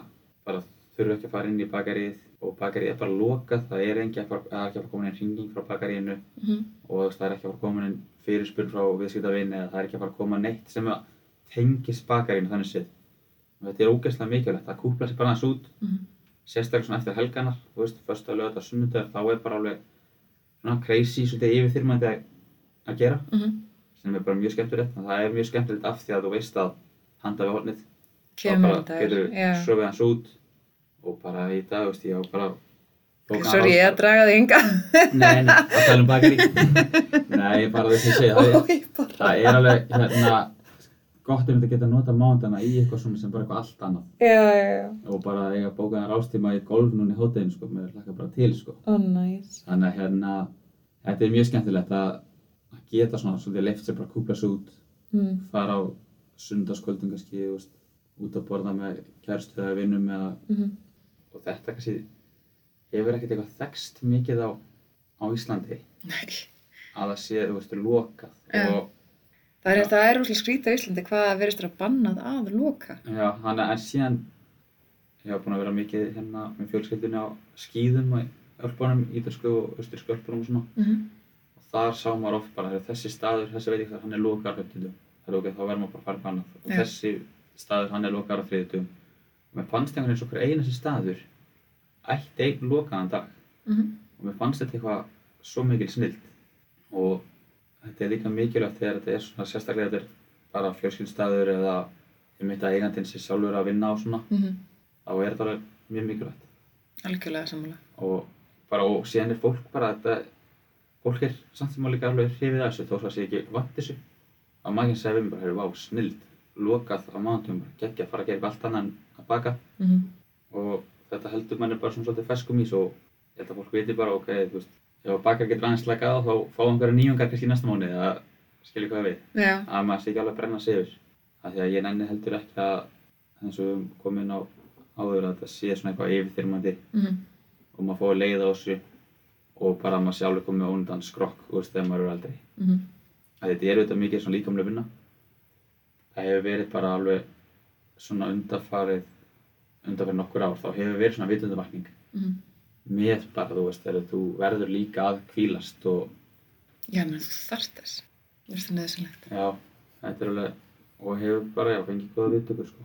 bara þurfa ekki að fara inn í bakaríð og bakaríð er bara lokað, það er ekki að fara, það að komin inn hringing frá bakaríinu -hmm. og það er ekki að fara komin inn fyrirspurn frá viðskiptavinn eða það er ekki að fara að koma neitt sem að tengist bakarínu þannig séð. Og þetta er ógeðslega mikilvægt að kúpla sér bara aðeins út, Mm sérstaklega svona eftir helganar, þú veist, fyrsta lögða og sunnudagur, þá er bara alveg svona crazy, svolítið yfirþyrmandi að, að gera -hmm. Sem er bara mjög skemmtilegt en það er mjög skemmtilegt af því að þú veist að handa við hornið. Þá bara getur Já. sofið hans út og bara í dag, veist, ég á bara Sorry, ég ráðstefnu. að draga þig ynga. Nei, nei, að tala um bakari. nei, bara þess að segja, það er, það er alveg, hérna, gott ef þetta geta nota mándana í eitthvað svona sem bara eitthvað allt annað. Já, já, já. Og bara eiga bókaðan rástíma í golf núna í hóteginu, sko, mér hlaka bara til, sko. Ó, næs. Þannig að hérna, þetta er mjög skemmtilegt að geta svona svolítið leift sér bara að kúpla sig út, Mm. fara á sundarskvöldum kannski, veist, út að borða með kærstu eða vinnum eða, Mhm. og þetta kannski hefur ekkert eitthvað þekst mikið á, á Íslandi Nei. að það sé, þú veist, lokað Já. og Það er, það er rosalega skrítið á Íslandi hvað verðist þér að bannað að loka. já, hann en síðan ég hef búin að vera mikið hérna með fjölskyldunni á skýðum og ölpunum, ítalsku og austursku ölpunum og svona Mm -hmm. Og þar sá maður oft bara þegar þessi staður, þessi veit ég hvað, hann er lokar höfndundum það er ok, þá verður maður bara að fara annað. Og þessi staður, hann er lokar á þriðutum og mér fannst einhvern veginn svo hver einasti staður ætti einn lokaðan dag. Mm og mér fannst þetta eitthvað svo mikil snild og þetta er líka mikilvægt þegar þetta er svona sérstaklega þetta er bara fjölskyldstaður eða ég myndi að eigandinn sé sjálfur að vinna á svona -hmm. þá er þetta alveg mjög mikilvægt. Algjörlega sammála. og bara og síðan er fólk bara þetta fólk er samt sem að líka alveg hrifið af þessu þó að sé ekki vant þessu. Að maður segja við mig bara, heyrðu, vá, snild lokað á mánutum, geggja, fara að gera allt annað en að baka. Mm -hmm. og þetta heldur manni bara svona svolítið ferskum ís og ég held að fólk viti bara, ok, þú veist ef að bakar getur aðeins slakað á þá fá einhverja nýjungar kannski næsta mánu eða skilja hvað við. Já. að maður sé ekki alveg að brenna sig yfir. Af því að ég nenni heldur ekki að eins og við komið inn á áður að þetta sé svona eitthvað yfirþyrmandi. Mm -hmm. og maður fái leið á þessu og bara að maður alveg komið undan skrokk þú veist þegar maður er aldrei Mm -hmm. þetta er auðvitað mikið svona líkamlega vinna það hefur verið bara alveg svona undarfarið undarfarið nokkur ár þá hefur verið svona vitundavakning Mm -hmm. með bara þú veist þegar þú verður líka að kvílast og Já, menn þú þarft þess. Mér finnst það neðsynlegt. já, þetta er alveg og hefur bara, já, fengið góða viðtökur sko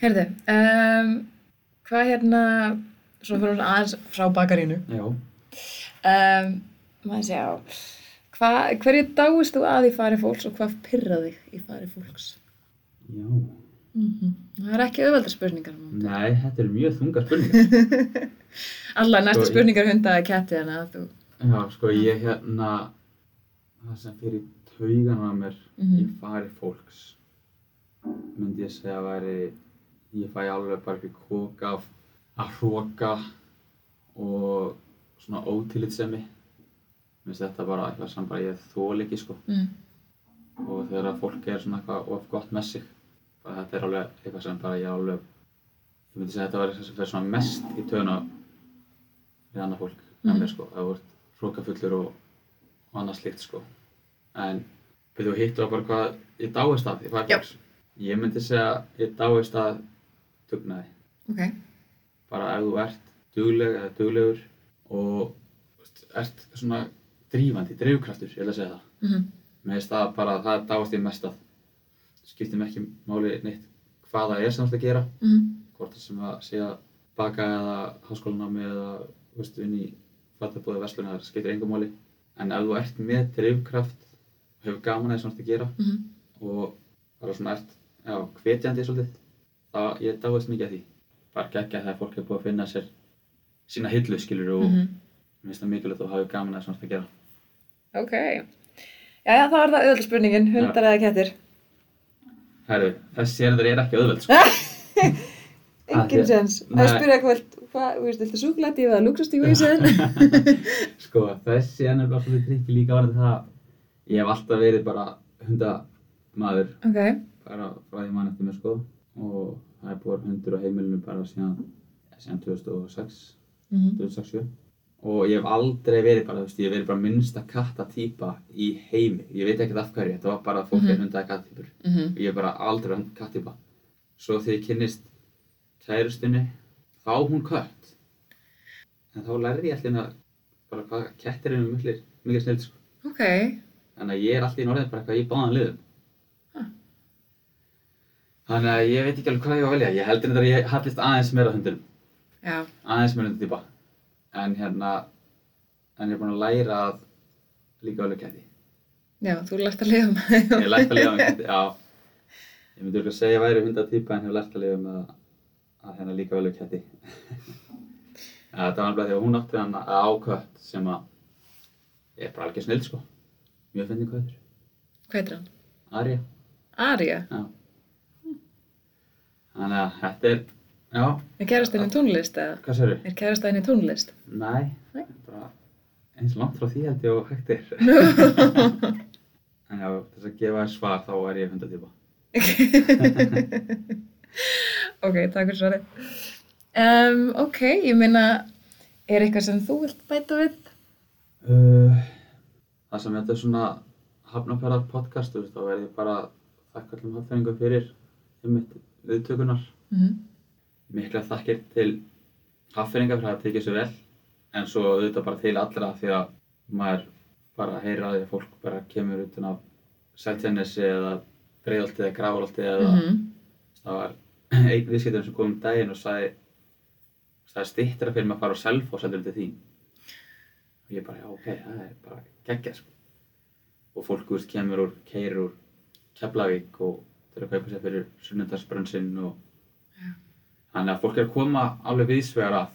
Herðu, um, hvað hérna, svo fyrir aðeins frá bakarínu. já, Um, maður sjá, hva, hverju dáist þú að í fari fólks og hvað pyrra þig í fari fólks? já Mm Það er ekki auðveldar spurningar. Nei. þetta er mjög þunga spurningar Alla næsta Sko, ég- spurningar hunda að ketti hana að þú. já, sko, ég hérna það sem fyrir taugana á mér Mhm. í fari fólks myndi ég segja að væri ég fæ alveg bara ekki kók af að hróka og svona ótilitsemi mér finnst þetta bara eitthvað sem bara ég þól ekki sko Mm. og þegar að fólk er svona eitthvað of gott með sig bara þetta er alveg eitthvað sem bara ég alveg ég myndi segja að þetta var eitthvað sem fer svona mest í töðuna við annað fólk með Mhm. mér sko það voru hrókafullur og, og annað slíkt sko en byrju og hittu á bara hvað ég dáist að í fari Já. fólks ég myndi segja að ég dáist að dugnaði Ok. bara ef þú ert dugleg eða duglegur og ert svona drífandi, dreifkraftur, ég vil að segja það Mm -hmm. Mér finnst það bara, það dáist ég mest að skiptir mig ekki máli neitt hvað það er sem þú ert að gera Mm -hmm. hvort það sem að að baka eða háskólanámi eða veist, vinn í flatabóði verslun það skiptir engum máli en ef þú ert með drifkraft og hefur gaman að það sem þú ert að gera Mm -hmm. og bara svona ert já, hvetjandi svolítið þá ég dáist mikið að því bara geggja þegar fólk er búið að finna sér sína hillu skilur og Mhm. mér finnst það mikilvægt að þú hafi gaman að ert að gera Ok. Jæja, þá er það auðveldar spurningin, hundar eða kettir? Herru, þessi er er ekki auðveld sko. Engin sens. Það er Nei. spyrja hvað, þú veist, viltu súkulati eða luxustígu í sen? sko, þessi er nefnilega svolítið trikki líka varðið það ég hef alltaf verið bara hundamaður ok. bara frá því mann eftir mér sko og það er búið hundur á heimilinu bara síðan, síðan 2006 Mm -hmm. 2006 og ég hef aldrei verið bara, veist, ég hef verið bara minnsta kattatýpa í heimi ég veit ekkert af hverju, þetta var bara að fólk er Mhm. hundaði kattatýpur Mm -hmm. ég hef bara aldrei verið kattatýpa svo þegar ég kynnist kærustunni þá á hún kött en þá lærði ég allir bara hvað kettir eru mikil, mikil snill sko. Ok. þannig að ég er alltaf í norðin bara eitthvað í báðan liðum þannig að ég veit ekki alveg hvað ég var að velja ég heldur þetta að ég hallist aðeins meira hundunum Aðeins meira hundutýpa en hérna en ég er búinn að læra að líka alveg ketti Já, þú lært að lifa með þeim. ég lært að lifa með ketti, já Ég myndi ekki að segja að ég væri hundatýpa en hef lært að lifa með að, að hérna líka ketti. ja, þetta var alveg að hún átti hann ákvött sem að er bara algjör snill sko. Mjög fyndin kvötur. Hvað heitir hann? Arja. Arja. Já. Þannig að þetta er, já, Er kærastæðin í tónlist eða? hvað sér Er kærastæðin í tónlist? Nei, Nei. bara eins langt frá því held ég og hægt er. en já, þess að gefa svar þá er ég hundatýpa. ok, takk fyrir svarið. Um, ok, ég meina, er eitthvað sem þú vilt bæta við? Uh, það sem þetta er svona hafnafjörðar podcast, þú veist, þá verð ég bara þakka allum hafnfjörðingu fyrir einmitt viðtökunar. Mm -hmm. Mikla þakkir til hafnfjörðinga fyrir að það tekið sér vel, en svo auðvitað bara til allra því að maður bara heyrir að því að fólk bara kemur utan af Seltjarnesi eða Breiðolti eða Grafarolti eða það var einn viðskiptum sem kom um daginn og sagði það er stýttra fyrir mig að fara á Selfoss heldur en til þín og ég bara, já ok, það er bara geggjað sko. og fólk veist, kemur úr, keirir úr Keflavík og eru að kaupa sér fyrir sunnundarsbrönnsinn og Já. Þannig að fólk er að koma alveg viðsvegar að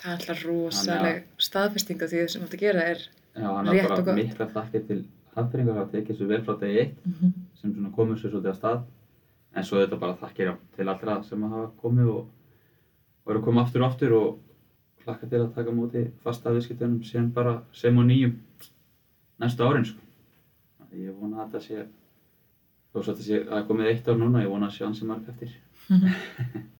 Það er alltaf rosaleg staðfesting af því sem þetta gera er já, þannig Rétt að og gott. mikla þakkir til hafðfyringar að tekið svo vel frá degi eitt mm -hmm. sem komur sér svolítið að stað en svo þetta bara þakkir já, til allra sem hafa komið og, og eru að koma aftur og aftur og hlakka til að taka móti fasta viðskiptunum síðan bara sem og nýjum næstu árin sko. Þannig að ég vona að þetta sé þó svo að þetta sé að það komið eitt ár núna ég vona að sé ansi marg eftir